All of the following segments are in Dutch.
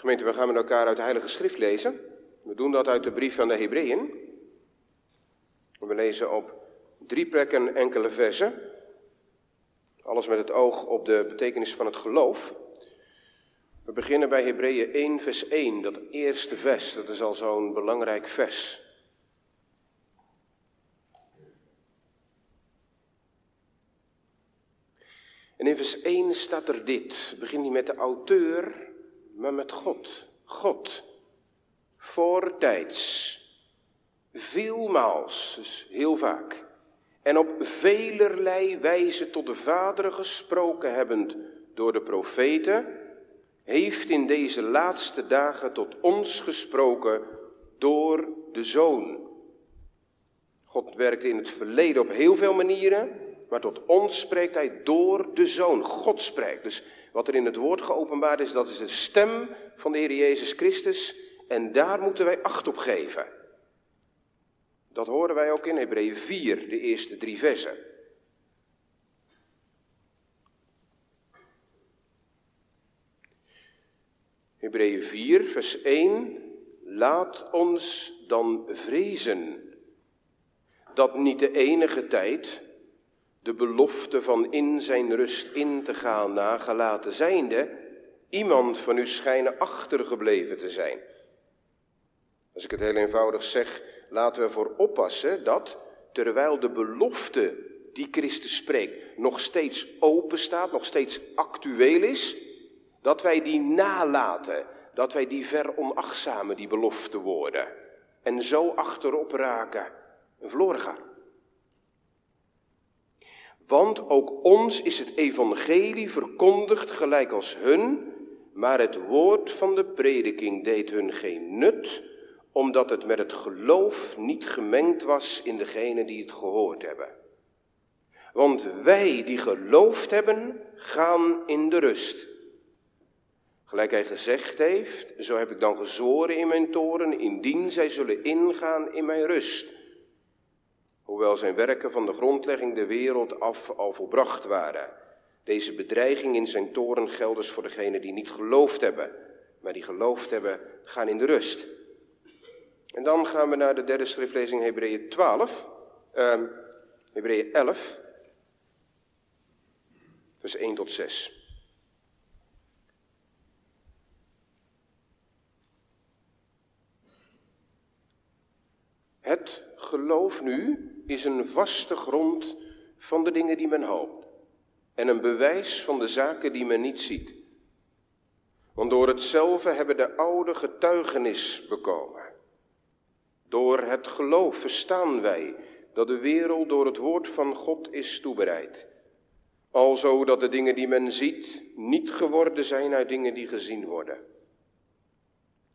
Gemeente, we gaan met elkaar uit de Heilige Schrift lezen. We doen dat uit de brief van de Hebreeën. We lezen op drie plekken enkele versen. Alles met het oog op de betekenis van het geloof. We beginnen bij Hebreeën 1, vers 1, dat eerste vers. Dat is al zo'n belangrijk vers. En in vers 1 staat er dit. Het begint niet met de auteur, maar met God. God, voortijds, veelmaals, dus heel vaak, en op velerlei wijze tot de vaderen gesproken hebbend door de profeten, heeft in deze laatste dagen tot ons gesproken door de Zoon. God werkte in het verleden op heel veel manieren, maar tot ons spreekt hij door de Zoon. God spreekt. Dus wat er in het woord geopenbaard is, dat is de stem van de Heer Jezus Christus. En daar moeten wij acht op geven. Dat horen wij ook in Hebreeën 4, de eerste drie versen. Hebreeën 4, vers 1. Laat ons dan vrezen dat niet de enige tijd de belofte van in zijn rust in te gaan nagelaten zijnde, iemand van u schijnen achtergebleven te zijn. Als ik het heel eenvoudig zeg, laten we ervoor oppassen dat terwijl de belofte die Christus spreekt nog steeds open staat, nog steeds actueel is, dat wij die nalaten, dat wij die veronachtzamen, die belofte worden, en zo achterop raken en verloren gaan. Want ook ons is het evangelie verkondigd gelijk als hun, maar het woord van de prediking deed hun geen nut, omdat het met het geloof niet gemengd was in degenen die het gehoord hebben. Want wij die geloofd hebben, gaan in de rust. Gelijk hij gezegd heeft, zo heb ik dan gezworen in mijn toren, indien zij zullen ingaan in mijn rust hoewel zijn werken van de grondlegging de wereld af al volbracht waren. Deze bedreiging in zijn toren geldt dus voor degenen die niet geloofd hebben, maar die geloofd hebben, gaan in de rust. En dan gaan we naar de derde schriftlezing Hebreeën 12, uh, Hebreeën 11, vers 1 tot 6. Het geloof nu is een vaste grond van de dingen die men hoopt en een bewijs van de zaken die men niet ziet. Want door hetzelfde hebben de oude getuigenis bekomen. Door het geloof verstaan wij dat de wereld door het woord van God is toebereid. Alzo dat de dingen die men ziet niet geworden zijn uit dingen die gezien worden.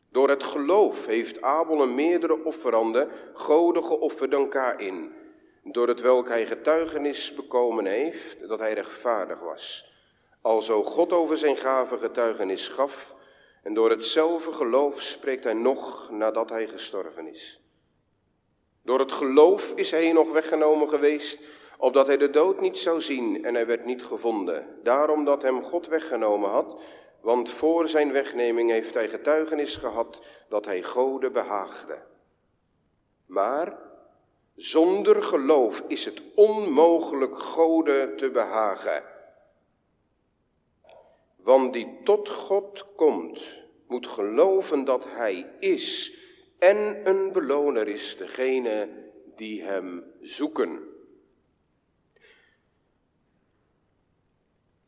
Door het geloof heeft Abel een meerdere offeranden goden geofferd dan Kain door het welk hij getuigenis bekomen heeft dat hij rechtvaardig was. Alzo God over zijn gave getuigenis gaf, en door hetzelfde geloof spreekt hij nog nadat hij gestorven is. Door het geloof is hij nog weggenomen geweest, opdat hij de dood niet zou zien en hij werd niet gevonden. Daarom dat hem God weggenomen had, want voor zijn wegneming heeft hij getuigenis gehad dat hij Gode behaagde. Maar zonder geloof is het onmogelijk Gode te behagen. Want die tot God komt, moet geloven dat Hij is en een beloner is degene die Hem zoeken.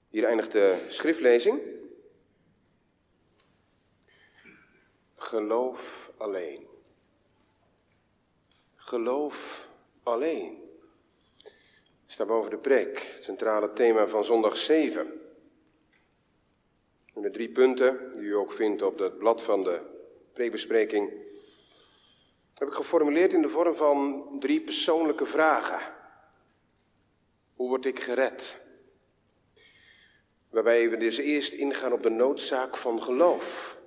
Hier eindigt de schriftlezing. Geloof alleen. Geloof alleen. Staat boven de preek, het centrale thema van zondag 7. En de drie punten, die u ook vindt op het blad van de preekbespreking, heb ik geformuleerd in de vorm van drie persoonlijke vragen. Hoe word ik gered? Waarbij we dus eerst ingaan op de noodzaak van geloof.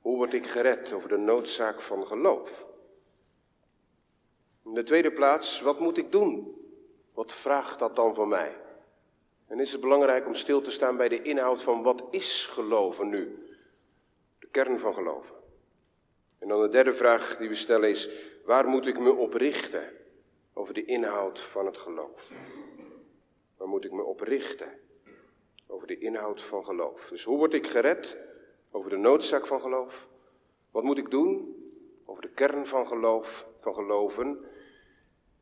Hoe word ik gered over de noodzaak van geloof? In de tweede plaats, wat moet ik doen? Wat vraagt dat dan van mij? En is het belangrijk om stil te staan bij de inhoud van wat is geloven nu? De kern van geloven. En dan de derde vraag die we stellen is, waar moet ik me op richten over de inhoud van het geloof? Waar moet ik me op richten over de inhoud van geloof? Dus hoe word ik gered over de noodzaak van geloof? Wat moet ik doen over de kern van geloof, van geloven?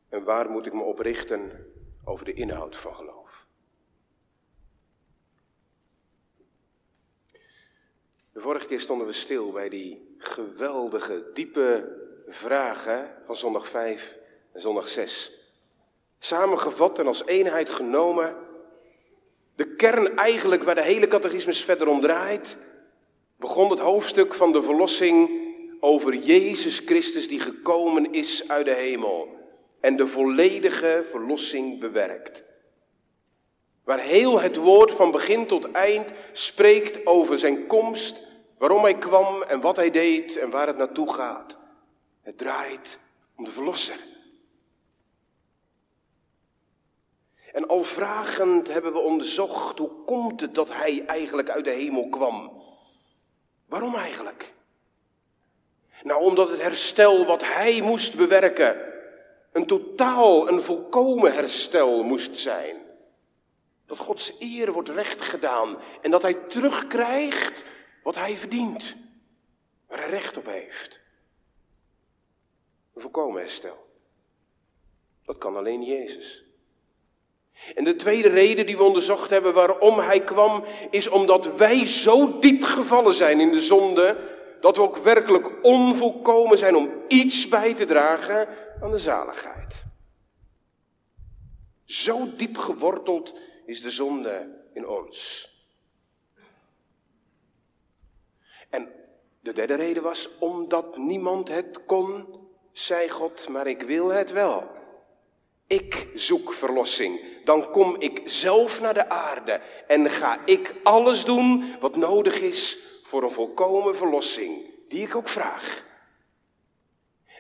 En waar moet ik me op richten over de inhoud van geloof? De vorige keer stonden we stil bij die geweldige, diepe vragen van zondag 5 en zondag 6. Samengevat en als eenheid genomen, de kern eigenlijk waar de hele catechismus verder om draait, begon het hoofdstuk van de verlossing over Jezus Christus die gekomen is uit de hemel en de volledige verlossing bewerkt. Waar heel het woord van begin tot eind spreekt over zijn komst, waarom hij kwam en wat hij deed en waar het naartoe gaat. Het draait om de verlosser. En al vragend hebben we onderzocht hoe komt het dat hij eigenlijk uit de hemel kwam. Waarom eigenlijk? Nou, omdat het herstel wat hij moest bewerken een totaal, een volkomen herstel moest zijn. Dat Gods eer wordt recht gedaan en dat hij terugkrijgt wat hij verdient, waar hij recht op heeft. Een volkomen herstel. Dat kan alleen Jezus. En de tweede reden die we onderzocht hebben waarom hij kwam, is omdat wij zo diep gevallen zijn in de zonde, dat we ook werkelijk onvolkomen zijn om iets bij te dragen aan de zaligheid. Zo diep geworteld is de zonde in ons. En de derde reden was omdat niemand het kon, zei God, maar ik wil het wel. Ik zoek verlossing. Dan kom ik zelf naar de aarde en ga ik alles doen wat nodig is voor een volkomen verlossing, die ik ook vraag.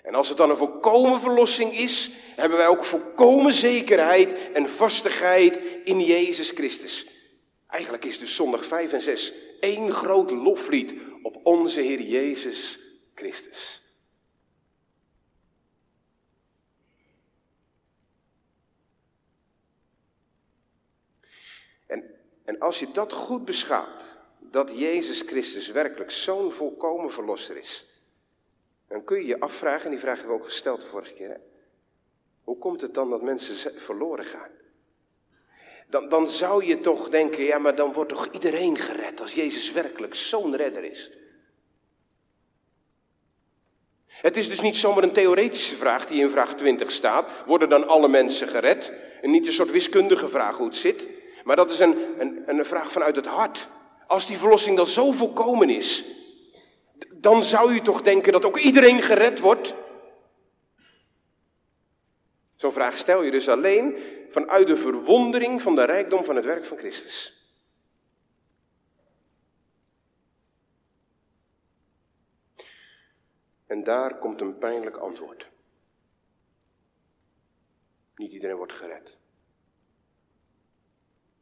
En als het dan een volkomen verlossing is, hebben wij ook volkomen zekerheid en vastigheid in Jezus Christus. Eigenlijk is dus zondag 5 en 6 één groot loflied op onze Heer Jezus Christus. En, en als je dat goed beschouwt, dat Jezus Christus werkelijk zo'n volkomen verlosser is, dan kun je je afvragen, en die vraag hebben we ook gesteld de vorige keer, hoe komt het dan dat mensen verloren gaan? Dan, dan zou je toch denken, ja, maar dan wordt toch iedereen gered als Jezus werkelijk zo'n redder is. Het is dus niet zomaar een theoretische vraag die in vraag 20 staat. Worden dan alle mensen gered? En niet een soort wiskundige vraag hoe het zit. Maar dat is een, een, een vraag vanuit het hart. Als die verlossing dan zo volkomen is, dan zou je toch denken dat ook iedereen gered wordt? Zo'n vraag stel je dus alleen vanuit de verwondering van de rijkdom van het werk van Christus. En daar komt een pijnlijk antwoord. Niet iedereen wordt gered.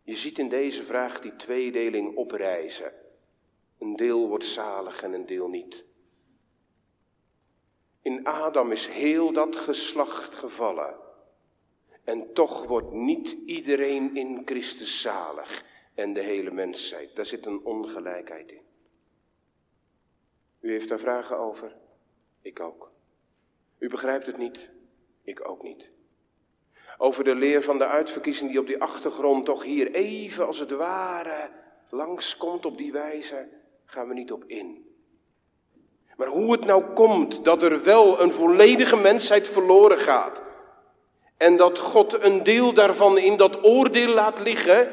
Je ziet in deze vraag die tweedeling oprijzen. Een deel wordt zalig en een deel niet. In Adam is heel dat geslacht gevallen. En toch wordt niet iedereen in Christus zalig en de hele mensheid. Daar zit een ongelijkheid in. U heeft daar vragen over? Ik ook. U begrijpt het niet? Ik ook niet. Over de leer van de uitverkiezing die op die achtergrond toch hier even als het ware langskomt op die wijze gaan we niet op in. Maar hoe het nou komt dat er wel een volledige mensheid verloren gaat. En dat God een deel daarvan in dat oordeel laat liggen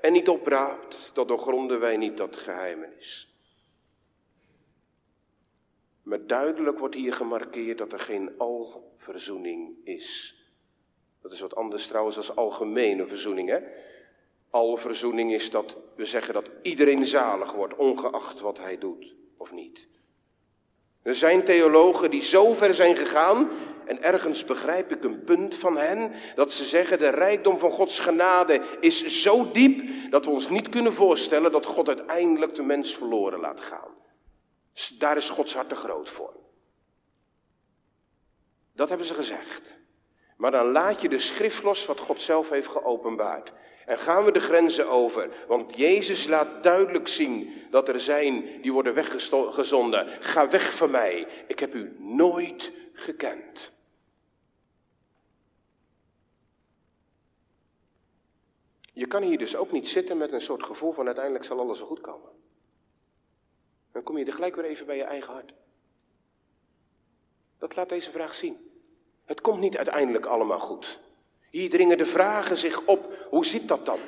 en niet opraapt, dat doorgronden wij niet dat geheimenis. Maar duidelijk wordt hier gemarkeerd dat er geen alverzoening is. Dat is wat anders trouwens als algemene verzoening. Hè? Alverzoening is dat we zeggen dat iedereen zalig wordt, ongeacht wat hij doet of niet. Er zijn theologen die zo ver zijn gegaan, en ergens begrijp ik een punt van hen, dat ze zeggen de rijkdom van Gods genade is zo diep dat we ons niet kunnen voorstellen dat God uiteindelijk de mens verloren laat gaan. Daar is Gods hart te groot voor. Dat hebben ze gezegd. Maar dan laat je de schrift los wat God zelf heeft geopenbaard. En gaan we de grenzen over. Want Jezus laat duidelijk zien dat er zijn die worden weggezonden. Ga weg van mij. Ik heb u nooit gekend. Je kan hier dus ook niet zitten met een soort gevoel van uiteindelijk zal alles wel goed komen. Dan kom je er gelijk weer even bij je eigen hart. Dat laat deze vraag zien. Het komt niet uiteindelijk allemaal goed. Hier dringen de vragen zich op. Hoe zit dat dan?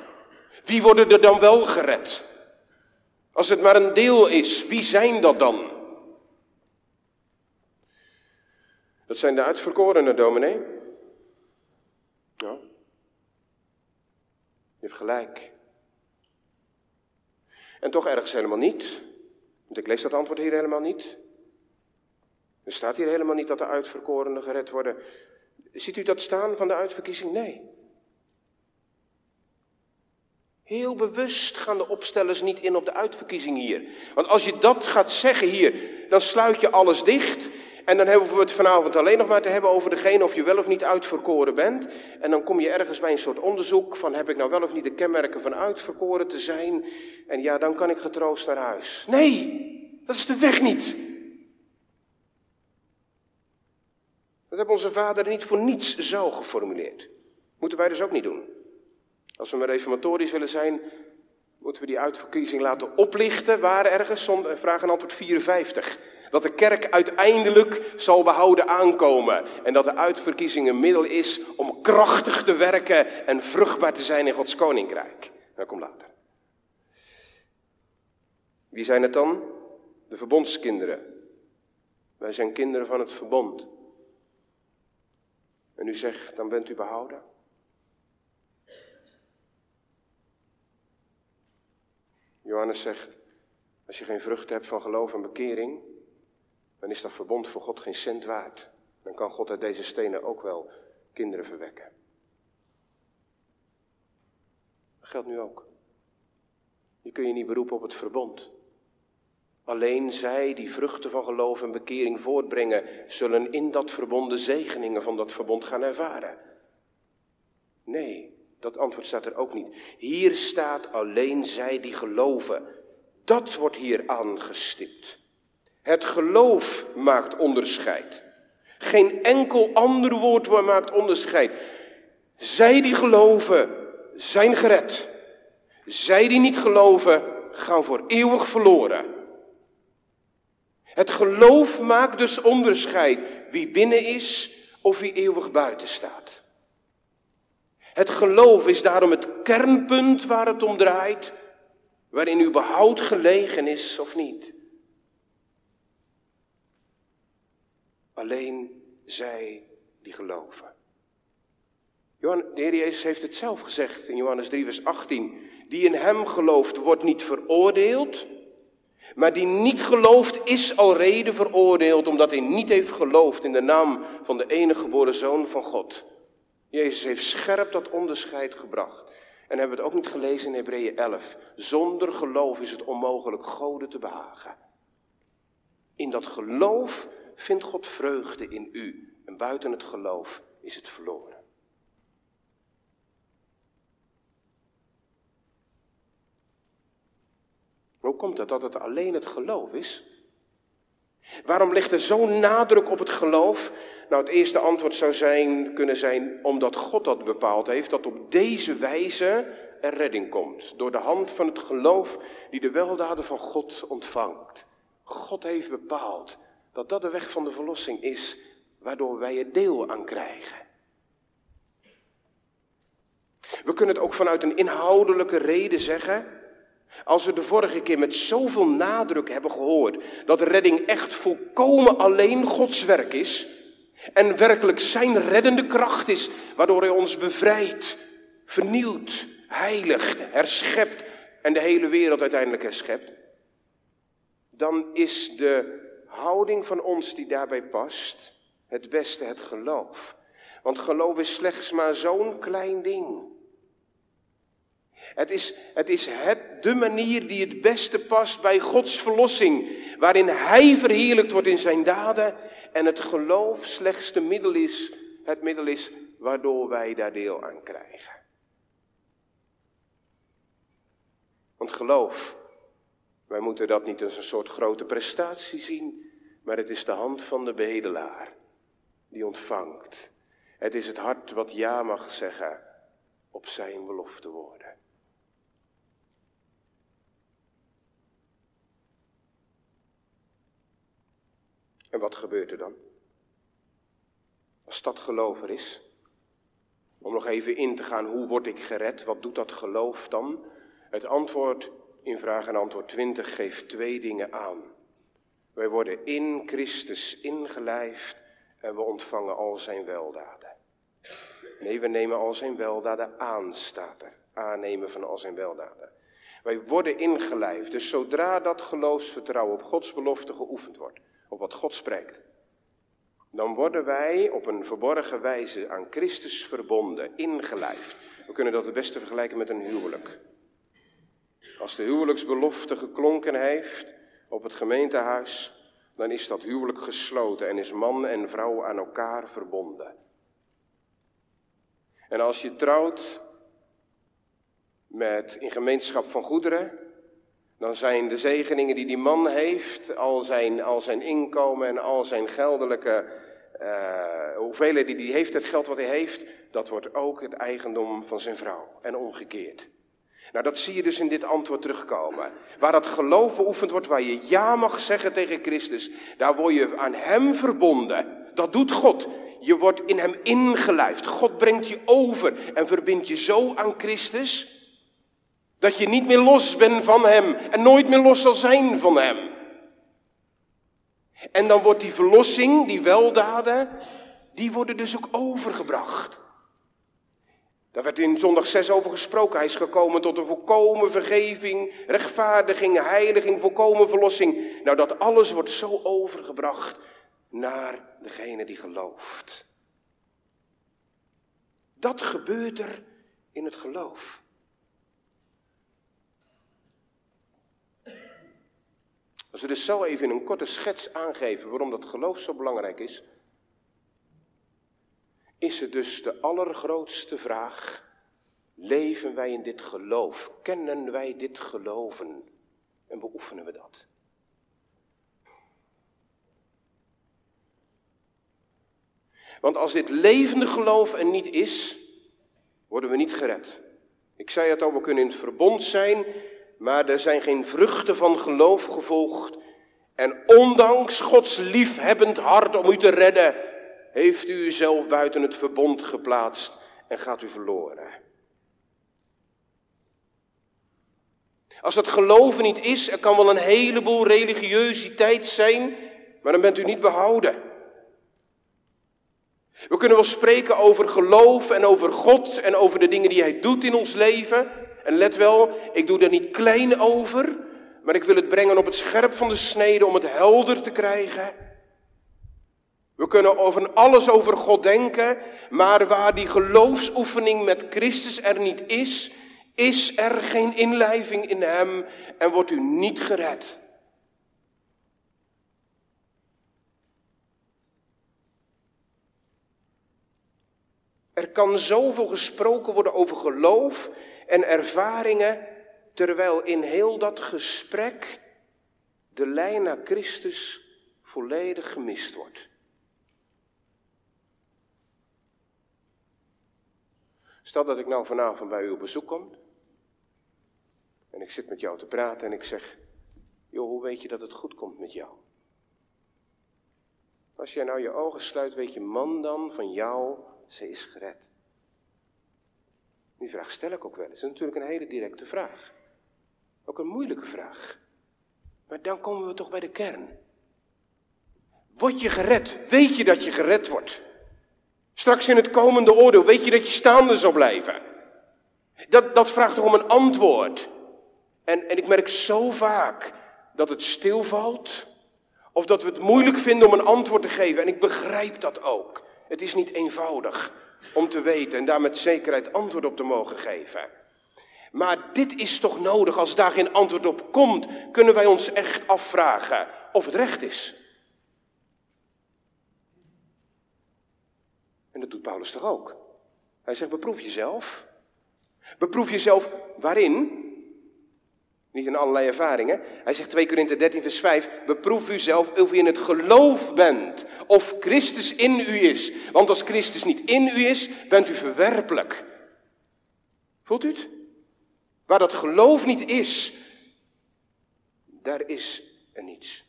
Wie worden er dan wel gered? Als het maar een deel is, wie zijn dat dan? Dat zijn de uitverkorenen, dominee. Ja. Je hebt gelijk. En toch ergens helemaal niet. Want ik lees dat antwoord hier helemaal niet. Er staat hier helemaal niet dat de uitverkorenen gered worden. Ziet u dat staan van de uitverkiezing? Nee. Heel bewust gaan de opstellers niet in op de uitverkiezing hier. Want als je dat gaat zeggen hier, dan sluit je alles dicht. En dan hebben we het vanavond alleen nog maar te hebben over degene of je wel of niet uitverkoren bent. En dan kom je ergens bij een soort onderzoek van heb ik nou wel of niet de kenmerken van uitverkoren te zijn. En ja, dan kan ik getroost naar huis. Nee, dat is de weg niet. Dat heeft onze vader niet voor niets zo geformuleerd. Moeten wij dus ook niet doen. Als we maar reformatorisch willen zijn, moeten we die uitverkiezing laten oplichten. Waar ergens, vraag en antwoord 54. Dat de kerk uiteindelijk zal behouden aankomen. En dat de uitverkiezing een middel is om krachtig te werken en vruchtbaar te zijn in Gods koninkrijk. Dat komt later. Wie zijn het dan? De verbondskinderen. Wij zijn kinderen van het verbond. En u zegt, dan bent u behouden? Johannes zegt, als je geen vrucht hebt van geloof en bekering, dan is dat verbond voor God geen cent waard. Dan kan God uit deze stenen ook wel kinderen verwekken. Dat geldt nu ook. Je kun je niet beroepen op het verbond. Alleen zij die vruchten van geloof en bekering voortbrengen, zullen in dat verbond de zegeningen van dat verbond gaan ervaren. Nee, dat antwoord staat er ook niet. Hier staat alleen zij die geloven. Dat wordt hier aangestipt. Het geloof maakt onderscheid. Geen enkel ander woord maakt onderscheid. Zij die geloven zijn gered. Zij die niet geloven gaan voor eeuwig verloren. Het geloof maakt dus onderscheid wie binnen is of wie eeuwig buiten staat. Het geloof is daarom het kernpunt waar het om draait, waarin uw behoud gelegen is of niet. Alleen zij die geloven. De Heer Jezus heeft het zelf gezegd in Johannes 3, vers 18. Die in Hem gelooft, wordt niet veroordeeld, maar die niet gelooft is al reden veroordeeld omdat hij niet heeft geloofd in de naam van de enige geboren zoon van God. Jezus heeft scherp dat onderscheid gebracht. En hebben we het ook niet gelezen in Hebreeën 11. Zonder geloof is het onmogelijk Goden te behagen. In dat geloof vindt God vreugde in u. En buiten het geloof is het verloren. Hoe komt het dat het alleen het geloof is? Waarom ligt er zo'n nadruk op het geloof? Nou, het eerste antwoord zou zijn, kunnen zijn omdat God dat bepaald heeft, dat op deze wijze er redding komt. Door de hand van het geloof die de weldaden van God ontvangt. God heeft bepaald dat dat de weg van de verlossing is, waardoor wij er deel aan krijgen. We kunnen het ook vanuit een inhoudelijke reden zeggen. Als we de vorige keer met zoveel nadruk hebben gehoord dat redding echt volkomen alleen Gods werk is en werkelijk Zijn reddende kracht is, waardoor Hij ons bevrijdt, vernieuwt, heiligt, herschept en de hele wereld uiteindelijk herschept, dan is de houding van ons die daarbij past het beste het geloof. Want geloof is slechts maar zo'n klein ding. Het is, het is het, de manier die het beste past bij Gods verlossing. waarin Hij verheerlijkt wordt in zijn daden en het geloof slechts de middel is, het middel is waardoor wij daar deel aan krijgen. Want geloof, wij moeten dat niet als een soort grote prestatie zien, maar het is de hand van de bedelaar die ontvangt. Het is het hart wat ja mag zeggen op zijn belofte woorden. En wat gebeurt er dan? Als dat geloof er is, om nog even in te gaan, hoe word ik gered? Wat doet dat geloof dan? Het antwoord in vraag en antwoord 20 geeft twee dingen aan. Wij worden in Christus ingelijfd en we ontvangen al zijn weldaden. Nee, we nemen al zijn weldaden aan, staat er. Aannemen van al zijn weldaden. Wij worden ingelijfd. Dus zodra dat geloofsvertrouwen op Gods belofte geoefend wordt, op wat God spreekt, dan worden wij op een verborgen wijze aan Christus verbonden, ingelijfd. We kunnen dat het beste vergelijken met een huwelijk. Als de huwelijksbelofte geklonken heeft op het gemeentehuis, dan is dat huwelijk gesloten en is man en vrouw aan elkaar verbonden. En als je trouwt met in gemeenschap van goederen, dan zijn de zegeningen die die man heeft, al zijn, al zijn inkomen en al zijn geldelijke uh, hoeveelheid die hij heeft, het geld wat hij heeft, dat wordt ook het eigendom van zijn vrouw en omgekeerd. Nou, dat zie je dus in dit antwoord terugkomen. Waar dat geloof beoefend wordt, waar je ja mag zeggen tegen Christus, daar word je aan Hem verbonden. Dat doet God. Je wordt in Hem ingelijfd. God brengt je over en verbindt je zo aan Christus, dat je niet meer los bent van Hem en nooit meer los zal zijn van Hem. En dan wordt die verlossing, die weldaden, die worden dus ook overgebracht. Daar werd in zondag 6 over gesproken. Hij is gekomen tot een volkomen vergeving, rechtvaardiging, heiliging, volkomen verlossing. Nou, dat alles wordt zo overgebracht naar degene die gelooft. Dat gebeurt er in het geloof. Als we dus zo even in een korte schets aangeven waarom dat geloof zo belangrijk is, is het dus de allergrootste vraag, leven wij in dit geloof? Kennen wij dit geloven? En beoefenen we dat? Want als dit levende geloof er niet is, worden we niet gered. Ik zei het al, we kunnen in het verbond zijn, maar er zijn geen vruchten van geloof gevolgd. En ondanks Gods liefhebbend hart om u te redden, heeft u uzelf buiten het verbond geplaatst en gaat u verloren. Als dat geloven niet is, er kan wel een heleboel religiositeit zijn, maar dan bent u niet behouden. We kunnen wel spreken over geloof en over God en over de dingen die Hij doet in ons leven. En let wel, ik doe er niet klein over, maar ik wil het brengen op het scherp van de snede om het helder te krijgen. We kunnen over alles over God denken, maar waar die geloofsoefening met Christus er niet is, is er geen inlijving in Hem en wordt u niet gered. Er kan zoveel gesproken worden over geloof en ervaringen, terwijl in heel dat gesprek de lijn naar Christus volledig gemist wordt. Stel dat ik nou vanavond bij u op bezoek kom. En ik zit met jou te praten en ik zeg: Joh, hoe weet je dat het goed komt met jou? Als jij nou je ogen sluit, weet je man dan van jou, ze is gered. Die vraag stel ik ook wel eens. Dat is natuurlijk een hele directe vraag. Ook een moeilijke vraag. Maar dan komen we toch bij de kern. Word je gered? Weet je dat je gered wordt? Straks in het komende oordeel, weet je dat je staande zal blijven? Dat, dat vraagt toch om een antwoord. En, en ik merk zo vaak dat het stilvalt, of dat we het moeilijk vinden om een antwoord te geven. En ik begrijp dat ook. Het is niet eenvoudig om te weten en daar met zekerheid antwoord op te mogen geven. Maar dit is toch nodig, als daar geen antwoord op komt, kunnen wij ons echt afvragen of het recht is. En dat doet Paulus toch ook? Hij zegt, beproef jezelf. Beproef jezelf waarin? Niet in allerlei ervaringen. Hij zegt 2 Korinthe 13 vers 5, beproef u zelf of u in het geloof bent. Of Christus in u is. Want als Christus niet in u is, bent u verwerpelijk. Voelt u het? Waar dat geloof niet is, daar is er niets.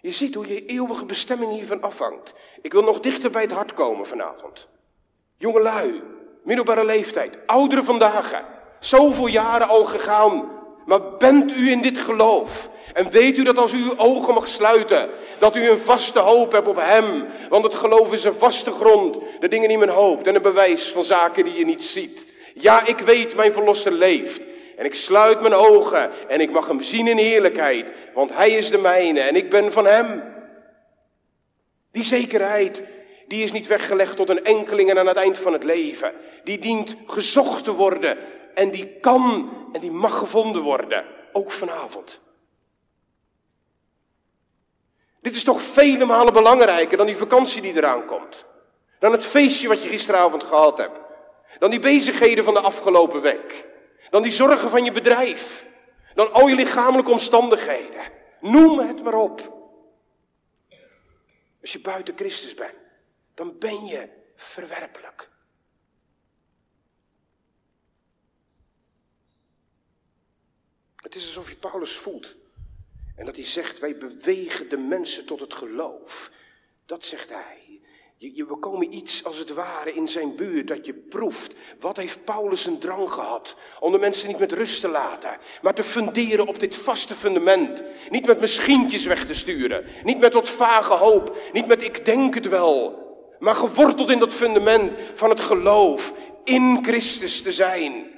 Je ziet hoe je eeuwige bestemming hiervan afhangt. Ik wil nog dichter bij het hart komen vanavond. Jongelui, middelbare leeftijd, oudere vandaag, zoveel jaren al gegaan. Maar bent u in dit geloof? En weet u dat als u uw ogen mag sluiten, dat u een vaste hoop hebt op Hem? Want het geloof is een vaste grond, de dingen die men hoopt en een bewijs van zaken die je niet ziet. Ja, ik weet, mijn verlosser leeft. En ik sluit mijn ogen en ik mag hem zien in heerlijkheid, want hij is de mijne en ik ben van hem. Die zekerheid, die is niet weggelegd tot een enkeling en aan het eind van het leven. Die dient gezocht te worden en die kan en die mag gevonden worden, ook vanavond. Dit is toch vele malen belangrijker dan die vakantie die eraan komt. Dan het feestje wat je gisteravond gehad hebt. Dan die bezigheden van de afgelopen week. Dan die zorgen van je bedrijf. Dan al je lichamelijke omstandigheden. Noem het maar op. Als je buiten Christus bent, dan ben je verwerpelijk. Het is alsof je Paulus voelt. En dat hij zegt, wij bewegen de mensen tot het geloof. Dat zegt hij. Je, je, we komen iets als het ware in zijn buurt dat je proeft. Wat heeft Paulus een drang gehad? Om de mensen niet met rust te laten, maar te funderen op dit vaste fundament. Niet met misschientjes weg te sturen. Niet met wat vage hoop. Niet met ik denk het wel. Maar geworteld in dat fundament van het geloof in Christus te zijn.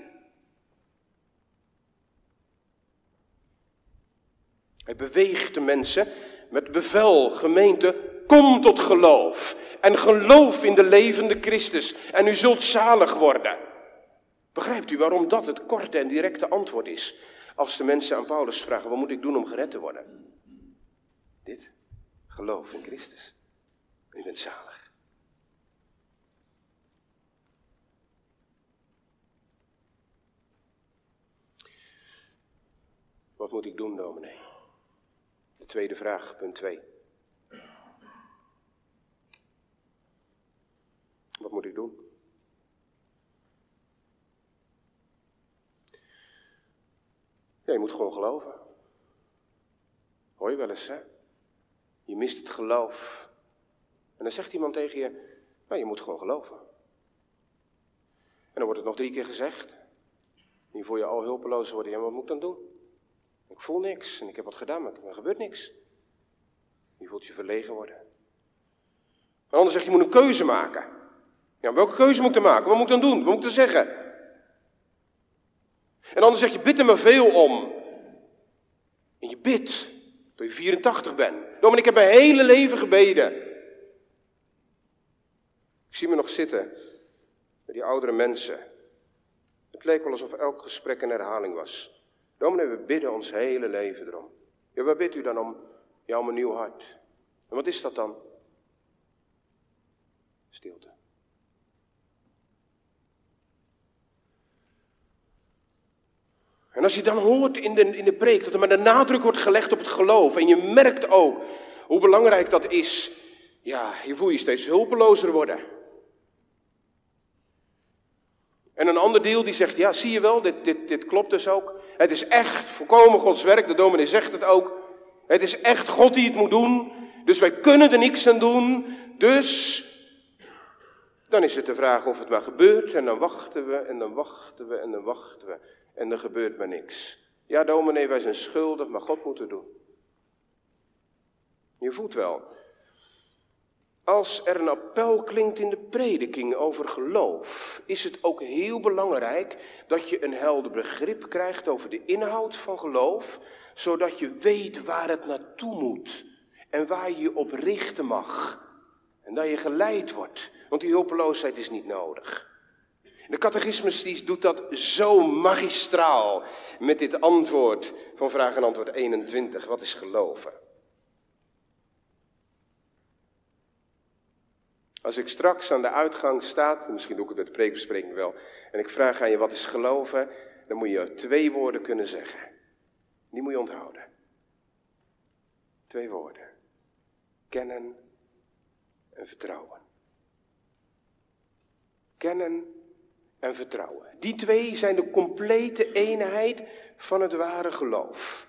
Hij beweegt de mensen met bevel, gemeente, kom tot geloof. En geloof in de levende Christus. En u zult zalig worden. Begrijpt u waarom dat het korte en directe antwoord is? Als de mensen aan Paulus vragen, wat moet ik doen om gered te worden? Dit, geloof in Christus. U bent zalig. Wat moet ik doen, dominee? De tweede vraag, punt 2. Wat moet ik doen? Ja, je moet gewoon geloven. Hoor je wel eens, hè? Je mist het geloof. En dan zegt iemand tegen je, nou, je moet gewoon geloven. En dan wordt het nog drie keer gezegd. Nu voel je al hulpeloos worden. Ja, wat moet ik dan doen? Ik voel niks en ik heb wat gedaan, maar er gebeurt niks. Je voelt je verlegen worden. En anders zegt je, moet een keuze maken. Ja, welke keuze moet ik dan maken? Wat moet ik dan doen? Wat moet ik dan zeggen? En anders zeg je, bid er maar veel om. En je bidt, toen je 84 bent. Domin, ik heb mijn hele leven gebeden. Ik zie me nog zitten, met die oudere mensen. Het leek wel alsof elk gesprek een herhaling was. Dominee, we bidden ons hele leven erom. Ja, waar bidt u dan om? Ja, nieuw hart. En wat is dat dan? Stilte. En als je dan hoort in de, in de preek dat er maar de nadruk wordt gelegd op het geloof. En je merkt ook hoe belangrijk dat is. Ja, je voel je steeds hulpelozer worden. En een ander deel die zegt, ja zie je wel, dit, dit, dit klopt dus ook. Het is echt volkomen Gods werk, de dominee zegt het ook. Het is echt God die het moet doen, dus wij kunnen er niks aan doen. Dus dan is het de vraag of het maar gebeurt en dan wachten we en dan wachten we en dan wachten we en er gebeurt maar niks. Ja, dominee, wij zijn schuldig, maar God moet het doen. Je voelt wel. Als er een appel klinkt in de prediking over geloof, is het ook heel belangrijk dat je een helder begrip krijgt over de inhoud van geloof, zodat je weet waar het naartoe moet en waar je je op richten mag. En dat je geleid wordt, want die hulpeloosheid is niet nodig. De catechismus doet dat zo magistraal met dit antwoord van vraag en antwoord 21. Wat is geloven? Als ik straks aan de uitgang sta, misschien doe ik het met de preekbespreking wel, en ik vraag aan je wat is geloven, dan moet je twee woorden kunnen zeggen. Die moet je onthouden. Twee woorden. Kennen en vertrouwen. Kennen en vertrouwen. Die twee zijn de complete eenheid van het ware geloof.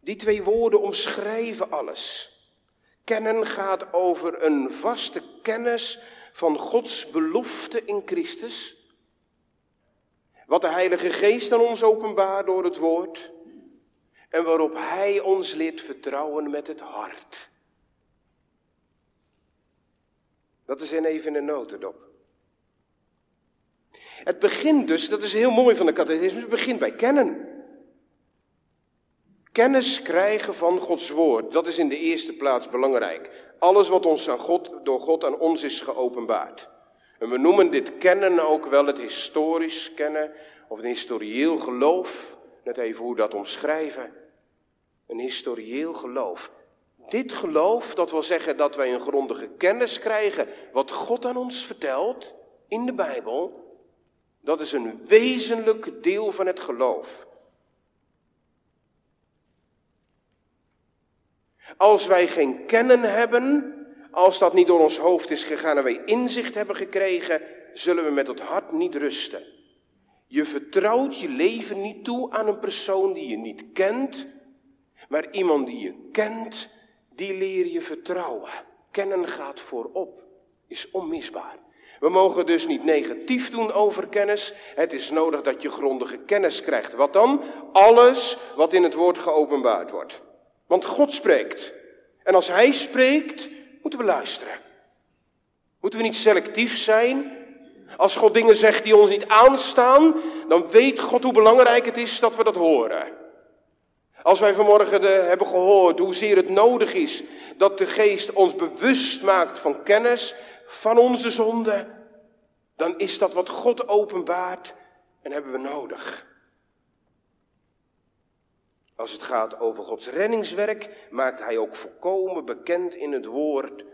Die twee woorden omschrijven alles. Kennen gaat over een vaste kennis van Gods belofte in Christus. Wat de Heilige Geest aan ons openbaart door het woord. En waarop Hij ons leert vertrouwen met het hart. Dat is in even een notendop. Het begint dus, dat is heel mooi van de catechisme, het begint bij kennen. Kennis krijgen van Gods woord, dat is in de eerste plaats belangrijk. Alles wat ons aan God, door God aan ons is geopenbaard. En we noemen dit kennen ook wel het historisch kennen of een historieel geloof. Net even hoe dat omschrijven. Een historieel geloof. Dit geloof, dat wil zeggen dat wij een grondige kennis krijgen wat God aan ons vertelt in de Bijbel. Dat is een wezenlijk deel van het geloof. Als wij geen kennen hebben, als dat niet door ons hoofd is gegaan en wij inzicht hebben gekregen, zullen we met het hart niet rusten. Je vertrouwt je leven niet toe aan een persoon die je niet kent, maar iemand die je kent, die leer je vertrouwen. Kennen gaat voorop, is onmisbaar. We mogen dus niet negatief doen over kennis. Het is nodig dat je grondige kennis krijgt. Wat dan? Alles wat in het woord geopenbaard wordt. Want God spreekt. En als Hij spreekt, moeten we luisteren. Moeten we niet selectief zijn? Als God dingen zegt die ons niet aanstaan, dan weet God hoe belangrijk het is dat we dat horen. Als wij vanmorgen hebben gehoord hoezeer het nodig is dat de geest ons bewust maakt van kennis, van onze zonde, dan is dat wat God openbaart en hebben we nodig. Als het gaat over Gods reddingswerk, maakt Hij ook volkomen bekend in het woord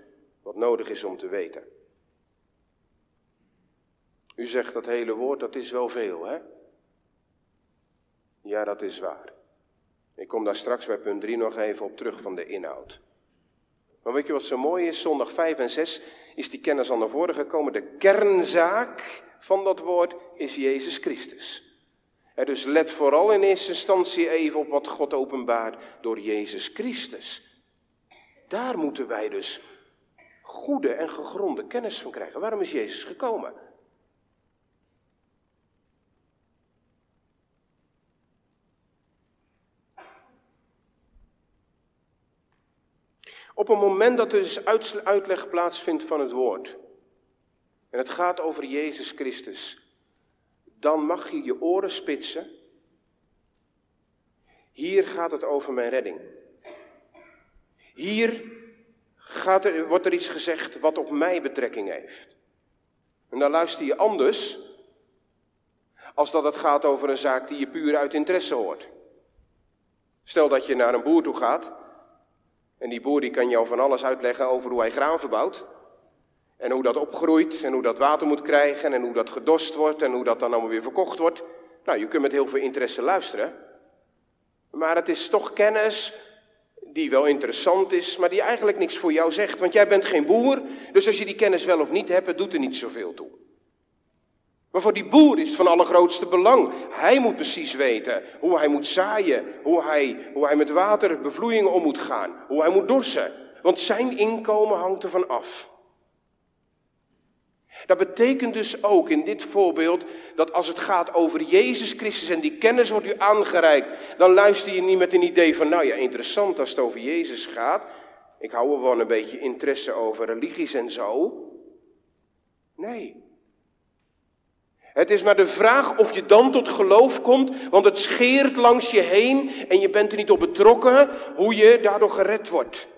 wat nodig is om te weten. U zegt dat hele woord, dat is wel veel, hè? Ja, dat is waar. Ik kom daar straks bij punt 3 nog even op terug van de inhoud. Maar weet je wat zo mooi is? Zondag 5 en 6 is die kennis al naar voren gekomen. De kernzaak van dat woord is Jezus Christus. Dus let vooral in eerste instantie even op wat God openbaart door Jezus Christus. Daar moeten wij dus goede en gegronde kennis van krijgen. Waarom is Jezus gekomen? Op een moment dat er dus uitleg plaatsvindt van het woord, en het gaat over Jezus Christus, dan mag je je oren spitsen. Hier gaat het over mijn redding. Hier gaat er, wordt er iets gezegd wat op mij betrekking heeft. En dan luister je anders als dat het gaat over een zaak die je puur uit interesse hoort. Stel dat je naar een boer toe gaat en die boer die kan jou van alles uitleggen over hoe hij graan verbouwt. En hoe dat opgroeit en hoe dat water moet krijgen en hoe dat gedost wordt en hoe dat dan allemaal weer verkocht wordt. Nou, je kunt met heel veel interesse luisteren. Maar het is toch kennis die wel interessant is, maar die eigenlijk niks voor jou zegt. Want jij bent geen boer, dus als je die kennis wel of niet hebt, doet er niet zoveel toe. Maar voor die boer is het van allergrootste belang. Hij moet precies weten hoe hij moet zaaien, hoe hij, hoe hij met waterbevloeiingen om moet gaan, hoe hij moet dorsen. Want zijn inkomen hangt ervan af. Dat betekent dus ook in dit voorbeeld dat als het gaat over Jezus Christus en die kennis wordt u aangereikt, dan luister je niet met een idee van, nou ja, interessant als het over Jezus gaat. Ik hou er wel een beetje interesse over religies en zo. Nee. Het is maar de vraag of je dan tot geloof komt, want het scheert langs je heen en je bent er niet op betrokken hoe je daardoor gered wordt.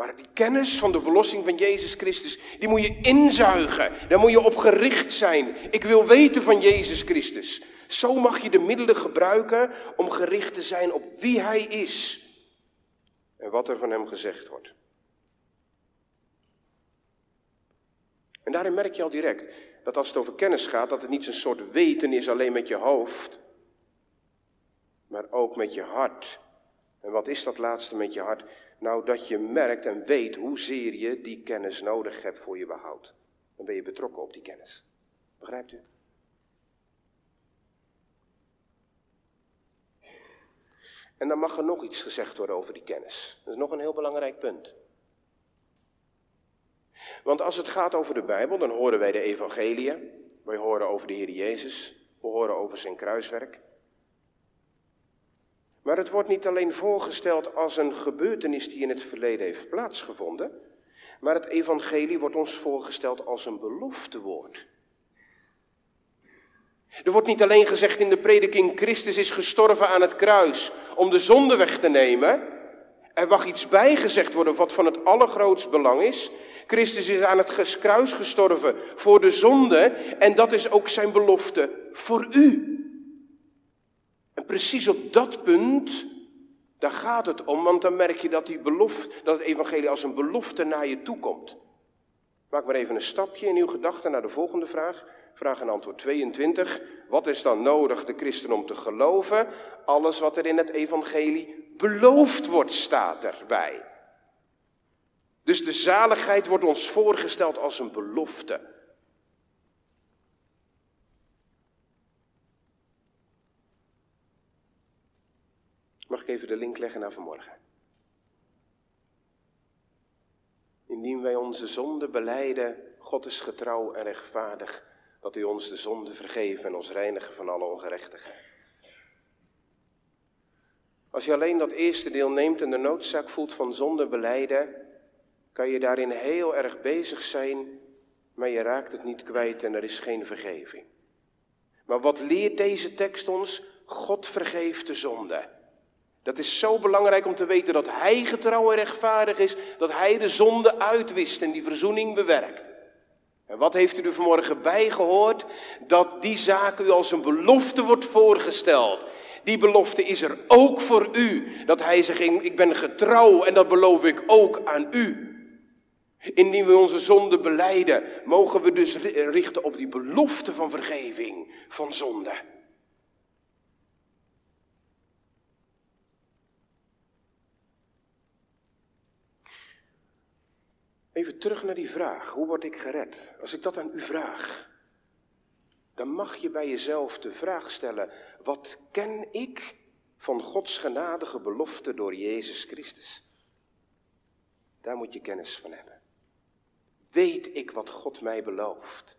Maar die kennis van de verlossing van Jezus Christus, die moet je inzuigen. Daar moet je op gericht zijn. Ik wil weten van Jezus Christus. Zo mag je de middelen gebruiken om gericht te zijn op wie Hij is en wat er van Hem gezegd wordt. En daarin merk je al direct dat als het over kennis gaat, dat het niet een soort weten is alleen met je hoofd, maar ook met je hart. En wat is dat laatste met je hart? Nou, dat je merkt en weet hoezeer je die kennis nodig hebt voor je behoud. Dan ben je betrokken op die kennis. Begrijpt u? En dan mag er nog iets gezegd worden over die kennis. Dat is nog een heel belangrijk punt. Want als het gaat over de Bijbel, dan horen wij de evangeliën. Wij horen over de Heer Jezus. We horen over zijn kruiswerk. Maar het wordt niet alleen voorgesteld als een gebeurtenis die in het verleden heeft plaatsgevonden, maar het evangelie wordt ons voorgesteld als een beloftewoord. Er wordt niet alleen gezegd in de prediking, Christus is gestorven aan het kruis om de zonde weg te nemen. Er mag iets bijgezegd worden wat van het allergrootst belang is. Christus is aan het kruis gestorven voor de zonde en dat is ook zijn belofte voor u. Precies op dat punt, daar gaat het om, want dan merk je dat, die belofte, dat het evangelie als een belofte naar je toe komt. Maak maar even een stapje in uw gedachten naar de volgende vraag. Vraag en antwoord 22. Wat is dan nodig de christen om te geloven? Alles wat er in het evangelie beloofd wordt, staat erbij. Dus de zaligheid wordt ons voorgesteld als een belofte. Mag ik even de link leggen naar vanmorgen? Indien wij onze zonde beleiden, God is getrouw en rechtvaardig, dat hij ons de zonde vergeven en ons reinigen van alle ongerechtigheid. Als je alleen dat eerste deel neemt en de noodzaak voelt van zonde beleiden, kan je daarin heel erg bezig zijn, maar je raakt het niet kwijt en er is geen vergeving. Maar wat leert deze tekst ons? God vergeeft de zonde. Dat is zo belangrijk om te weten dat Hij getrouw en rechtvaardig is, dat Hij de zonde uitwist en die verzoening bewerkt. En wat heeft u er vanmorgen bij gehoord? Dat die zaak u als een belofte wordt voorgesteld. Die belofte is er ook voor u. Dat Hij zegt, ik ben getrouw en dat beloof ik ook aan u. Indien we onze zonde beleiden, mogen we dus richten op die belofte van vergeving van zonde. Even terug naar die vraag, hoe word ik gered? Als ik dat aan u vraag, dan mag je bij jezelf de vraag stellen, wat ken ik van Gods genadige belofte door Jezus Christus? Daar moet je kennis van hebben. Weet ik wat God mij belooft?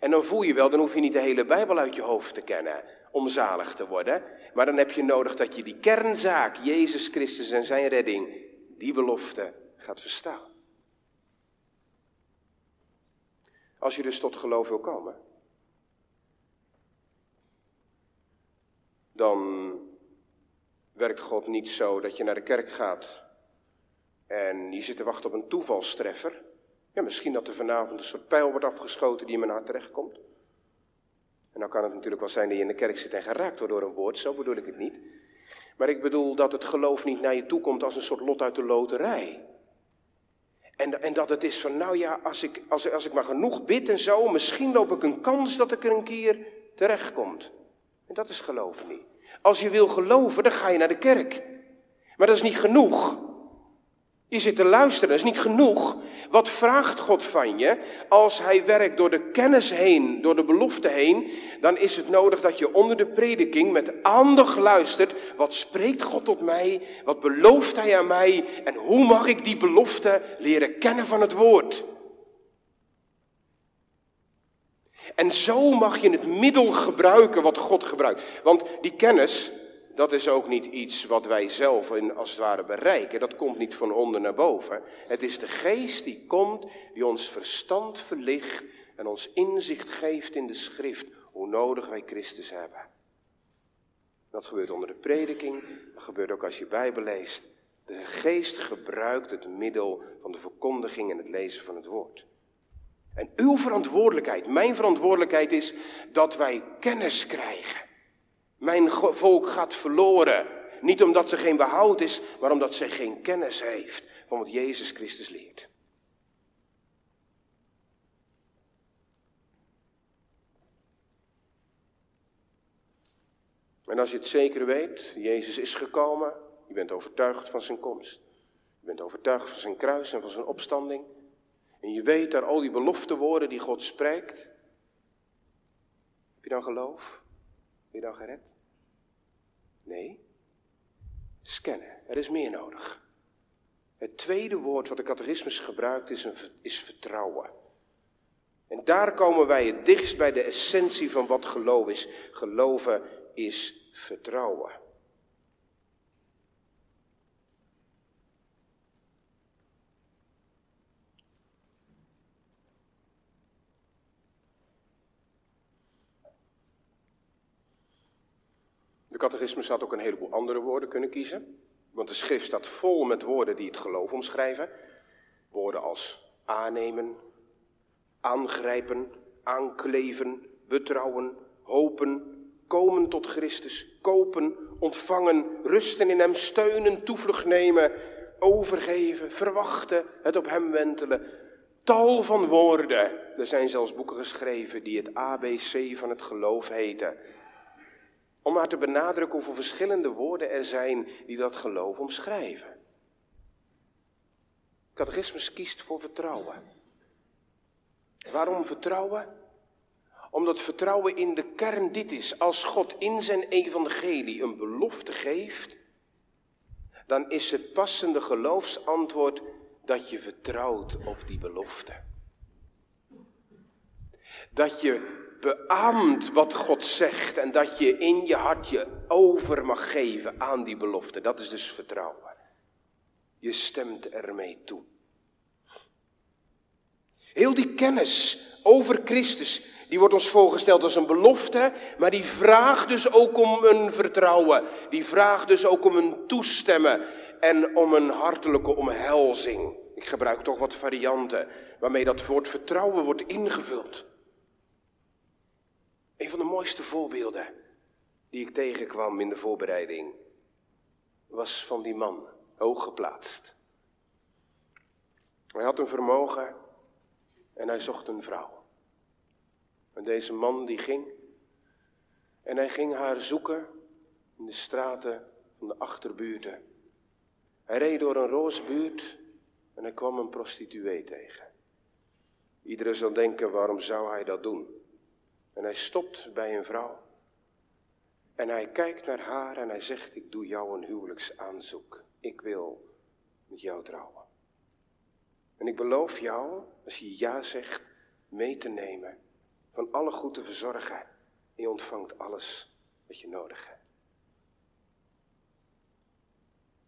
En dan voel je wel, dan hoef je niet de hele Bijbel uit je hoofd te kennen om zalig te worden. Maar dan heb je nodig dat je die kernzaak, Jezus Christus en zijn redding, die belofte gaat verstaan. Als je dus tot geloof wil komen, dan werkt God niet zo dat je naar de kerk gaat en je zit te wachten op een toevalstreffer. Ja, misschien dat er vanavond een soort pijl wordt afgeschoten die in mijn hart terechtkomt. En dan kan het natuurlijk wel zijn dat je in de kerk zit en geraakt wordt door een woord, zo bedoel ik het niet. Maar ik bedoel dat het geloof niet naar je toe komt als een soort lot uit de loterij. En, en dat het is van, nou ja, als ik, als, als ik maar genoeg bid en zo, misschien loop ik een kans dat ik er een keer terechtkomt. En dat is geloven niet. Als je wil geloven, dan ga je naar de kerk. Maar dat is niet genoeg. Je zit te luisteren, dat is niet genoeg. Wat vraagt God van je? Als Hij werkt door de kennis heen, door de belofte heen, dan is het nodig dat je onder de prediking met aandacht luistert. Wat spreekt God tot mij? Wat belooft Hij aan mij? En hoe mag ik die belofte leren kennen van het woord? En zo mag je het middel gebruiken wat God gebruikt. Want die kennis, dat is ook niet iets wat wij zelf in, als het ware bereiken. Dat komt niet van onder naar boven. Het is de geest die komt, die ons verstand verlicht en ons inzicht geeft in de schrift, hoe nodig wij Christus hebben. Dat gebeurt onder de prediking, dat gebeurt ook als je Bijbel leest. De geest gebruikt het middel van de verkondiging en het lezen van het woord. En uw verantwoordelijkheid, mijn verantwoordelijkheid is dat wij kennis krijgen. Mijn volk gaat verloren. Niet omdat ze geen behoud is, maar omdat ze geen kennis heeft van wat Jezus Christus leert. En als je het zeker weet, Jezus is gekomen, je bent overtuigd van zijn komst. Je bent overtuigd van zijn kruis en van zijn opstanding. En je weet daar al die beloftewoorden die God spreekt. Heb je dan geloof? Ben je dan gered? Nee. Scannen. Er is meer nodig. Het tweede woord wat de catechismus gebruikt is, een, is vertrouwen. En daar komen wij het dichtst bij de essentie van wat geloof is. Geloven is vertrouwen. De catechismus had ook een heleboel andere woorden kunnen kiezen. Want de schrift staat vol met woorden die het geloof omschrijven. Woorden als aannemen, aangrijpen, aankleven, betrouwen, hopen, komen tot Christus, kopen, ontvangen, rusten in Hem, steunen, toevlucht nemen, overgeven, verwachten, het op Hem wentelen. Tal van woorden. Er zijn zelfs boeken geschreven die het ABC van het geloof heten. Om maar te benadrukken hoeveel verschillende woorden er zijn die dat geloof omschrijven. Catechismus kiest voor vertrouwen. Waarom vertrouwen? Omdat vertrouwen in de kern dit is. Als God in zijn evangelie een belofte geeft, dan is het passende geloofsantwoord dat je vertrouwt op die belofte. Dat je beaamt wat God zegt en dat je in je hart je over mag geven aan die belofte. Dat is dus vertrouwen. Je stemt ermee toe. Heel die kennis over Christus, die wordt ons voorgesteld als een belofte, maar die vraagt dus ook om een vertrouwen. Die vraagt dus ook om een toestemmen en om een hartelijke omhelzing. Ik gebruik toch wat varianten waarmee dat woord vertrouwen wordt ingevuld. Een van de mooiste voorbeelden die ik tegenkwam in de voorbereiding was van die man, hoog geplaatst. Hij had een vermogen en hij zocht een vrouw. En deze man die ging en hij ging haar zoeken in de straten van de achterbuurten. Hij reed door een roosbuurt en hij kwam een prostituee tegen. Iedereen zal denken, waarom zou hij dat doen? En hij stopt bij een vrouw. En hij kijkt naar haar en hij zegt, ik doe jou een huwelijksaanzoek. Ik wil met jou trouwen. En ik beloof jou, als je ja zegt, mee te nemen, van alle goed te verzorgen. En je ontvangt alles wat je nodig hebt.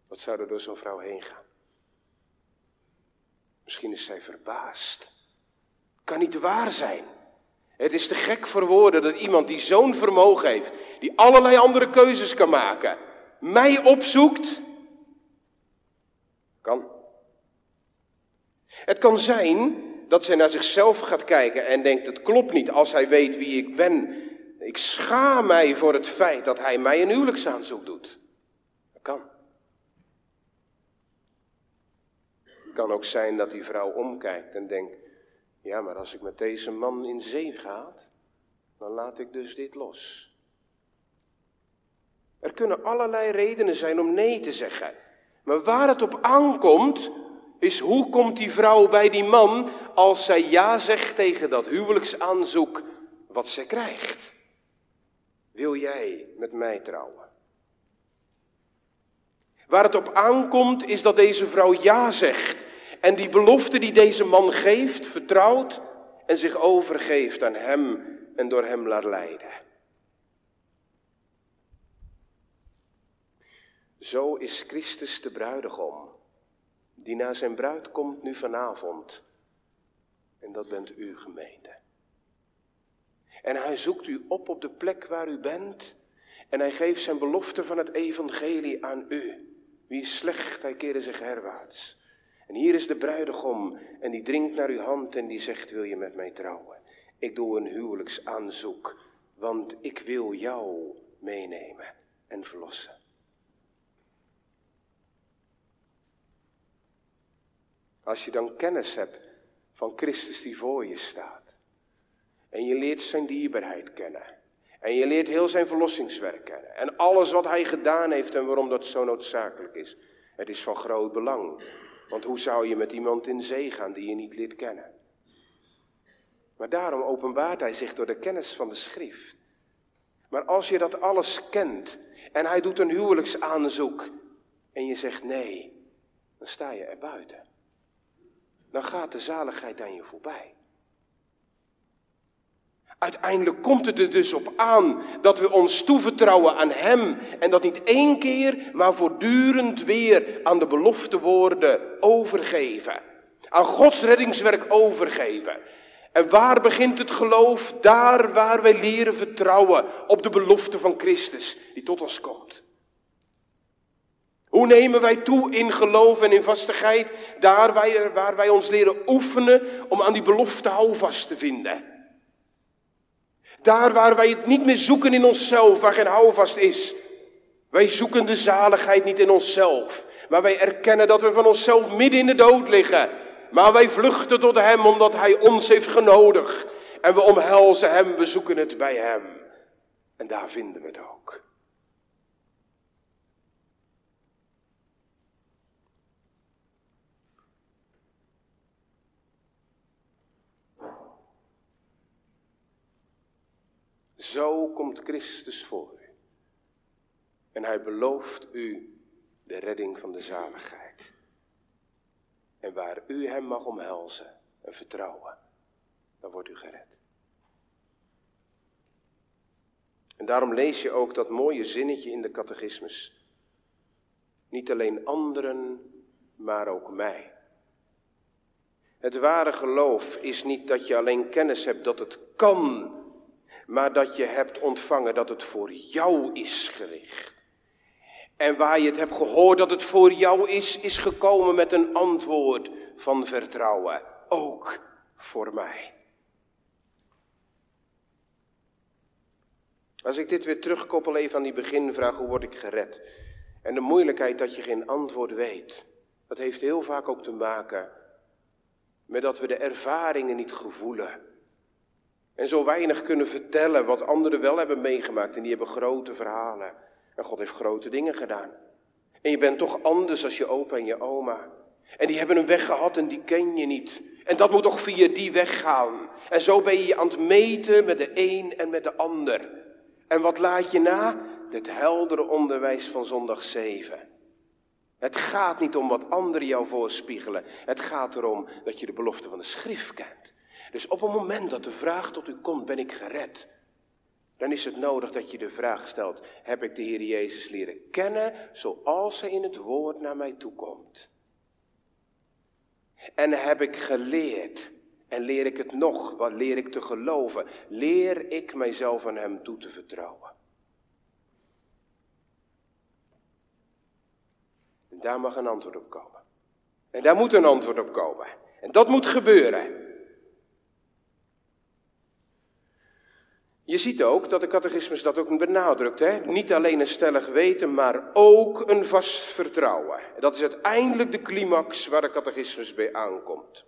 Wat zou er door zo'n vrouw heen gaan? Misschien is zij verbaasd. Kan niet waar zijn. Het is te gek voor woorden dat iemand die zo'n vermogen heeft, die allerlei andere keuzes kan maken, mij opzoekt. Kan. Het kan zijn dat zij naar zichzelf gaat kijken en denkt: het klopt niet als hij weet wie ik ben. Ik schaam mij voor het feit dat hij mij een huwelijksaanzoek doet. Dat kan. Het kan ook zijn dat die vrouw omkijkt en denkt: ja, maar als ik met deze man in zee ga, dan laat ik dus dit los. Er kunnen allerlei redenen zijn om nee te zeggen. Maar waar het op aankomt, is hoe komt die vrouw bij die man als zij ja zegt tegen dat huwelijksaanzoek wat zij krijgt? Wil jij met mij trouwen? Waar het op aankomt is dat deze vrouw ja zegt en die belofte die deze man geeft, vertrouwt en zich overgeeft aan hem en door hem laat leiden. Zo is Christus de bruidegom, die naar zijn bruid komt nu vanavond. En dat bent u gemeente. En hij zoekt u op op de plek waar u bent. En hij geeft zijn belofte van het evangelie aan u. Wie is slecht, hij keerde zich herwaarts. En hier is de bruidegom en die dringt naar uw hand en die zegt, wil je met mij trouwen? Ik doe een huwelijksaanzoek, want ik wil jou meenemen en verlossen. Als je dan kennis hebt van Christus die voor je staat. En je leert zijn dierbaarheid kennen. En je leert heel zijn verlossingswerk kennen. En alles wat hij gedaan heeft en waarom dat zo noodzakelijk is. Het is van groot belang. Want hoe zou je met iemand in zee gaan die je niet leert kennen? Maar daarom openbaart hij zich door de kennis van de schrift. Maar als je dat alles kent en hij doet een huwelijksaanzoek en je zegt nee, dan sta je er buiten dan gaat de zaligheid aan je voorbij. Uiteindelijk komt het er dus op aan dat we ons toevertrouwen aan Hem en dat niet één keer, maar voortdurend weer aan de belofte woorden overgeven. Aan Gods reddingswerk overgeven. En waar begint het geloof? Daar waar wij leren vertrouwen op de belofte van Christus die tot ons komt. Hoe nemen wij toe in geloof en in vastigheid? Daar waar, waar wij ons leren oefenen om aan die belofte houvast te vinden. Daar waar wij het niet meer zoeken in onszelf, waar geen houvast is. Wij zoeken de zaligheid niet in onszelf, maar wij erkennen dat we van onszelf midden in de dood liggen. Maar wij vluchten tot Hem omdat Hij ons heeft genodigd. En we omhelzen Hem, we zoeken het bij Hem. En daar vinden we het ook. Zo komt Christus voor u. En hij belooft u de redding van de zaligheid. En waar u hem mag omhelzen en vertrouwen, dan wordt u gered. En daarom lees je ook dat mooie zinnetje in de catechismus. Niet alleen anderen, maar ook mij. Het ware geloof is niet dat je alleen kennis hebt dat het kan maar dat je hebt ontvangen dat het voor jou is gericht. En waar je het hebt gehoord dat het voor jou is, is gekomen met een antwoord van vertrouwen. Ook voor mij. Als ik dit weer terugkoppel even aan die beginvraag, hoe word ik gered? En de moeilijkheid dat je geen antwoord weet. Dat heeft heel vaak ook te maken met dat we de ervaringen niet gevoelen. En zo weinig kunnen vertellen wat anderen wel hebben meegemaakt. En die hebben grote verhalen. En God heeft grote dingen gedaan. En je bent toch anders als je opa en je oma. En die hebben een weg gehad en die ken je niet. En dat moet toch via die weg gaan. En zo ben je je aan het meten met de een en met de ander. En wat laat je na? Het heldere onderwijs van zondag 7. Het gaat niet om wat anderen jou voorspiegelen. Het gaat erom dat je de belofte van de schrift kent. Dus op het moment dat de vraag tot u komt, ben ik gered? Dan is het nodig dat je de vraag stelt, heb ik de Heer Jezus leren kennen zoals hij in het woord naar mij toe komt? En heb ik geleerd en leer ik het nog, wat leer ik te geloven? Leer ik mijzelf aan Hem toe te vertrouwen? En daar mag een antwoord op komen. En daar moet een antwoord op komen. En dat moet gebeuren. Je ziet ook dat de catechismus dat ook benadrukt. Hè? Niet alleen een stellig weten, maar ook een vast vertrouwen. Dat is uiteindelijk de climax waar de catechismus bij aankomt.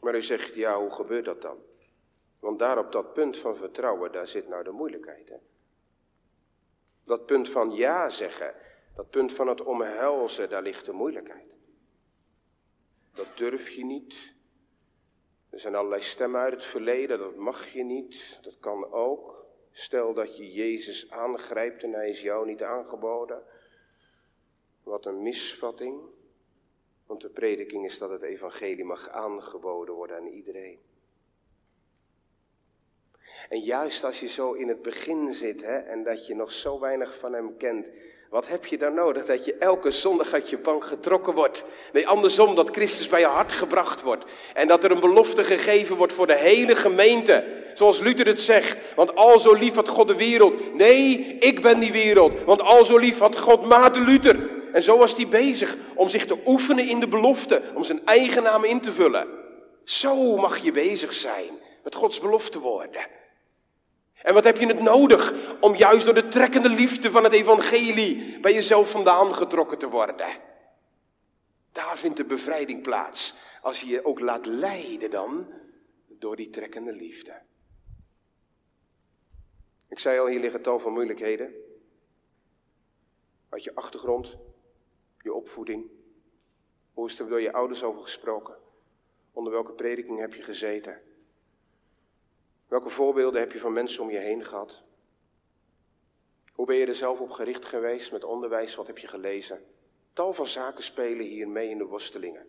Maar u zegt, ja, hoe gebeurt dat dan? Want daar op dat punt van vertrouwen, daar zit nou de moeilijkheid. Hè? Dat punt van ja zeggen, dat punt van het omhelzen, daar ligt de moeilijkheid. Dat durf je niet, er zijn allerlei stemmen uit het verleden, dat mag je niet, dat kan ook. Stel dat je Jezus aangrijpt en hij is jou niet aangeboden. Wat een misvatting. Want de prediking is dat het evangelie mag aangeboden worden aan iedereen. En juist als je zo in het begin zit hè, en dat je nog zo weinig van hem kent, wat heb je dan nodig? Dat je elke zondag uit je bank getrokken wordt. Nee, andersom, dat Christus bij je hart gebracht wordt. En dat er een belofte gegeven wordt voor de hele gemeente. Zoals Luther het zegt. Want al zo lief had God de wereld. Nee, ik ben die wereld. Want al zo lief had God Maarten Luther. En zo was hij bezig om zich te oefenen in de belofte. Om zijn eigen naam in te vullen. Zo mag je bezig zijn met Gods belofte worden. En wat heb je het nodig om juist door de trekkende liefde van het evangelie bij jezelf vandaan getrokken te worden? Daar vindt de bevrijding plaats. Als je je ook laat leiden dan door die trekkende liefde. Ik zei al, hier liggen tal van moeilijkheden. Uit je achtergrond, je opvoeding. Hoe is er door je ouders over gesproken? Onder welke prediking heb je gezeten? Welke voorbeelden heb je van mensen om je heen gehad? Hoe ben je er zelf op gericht geweest met onderwijs? Wat heb je gelezen? Tal van zaken spelen hier mee in de worstelingen.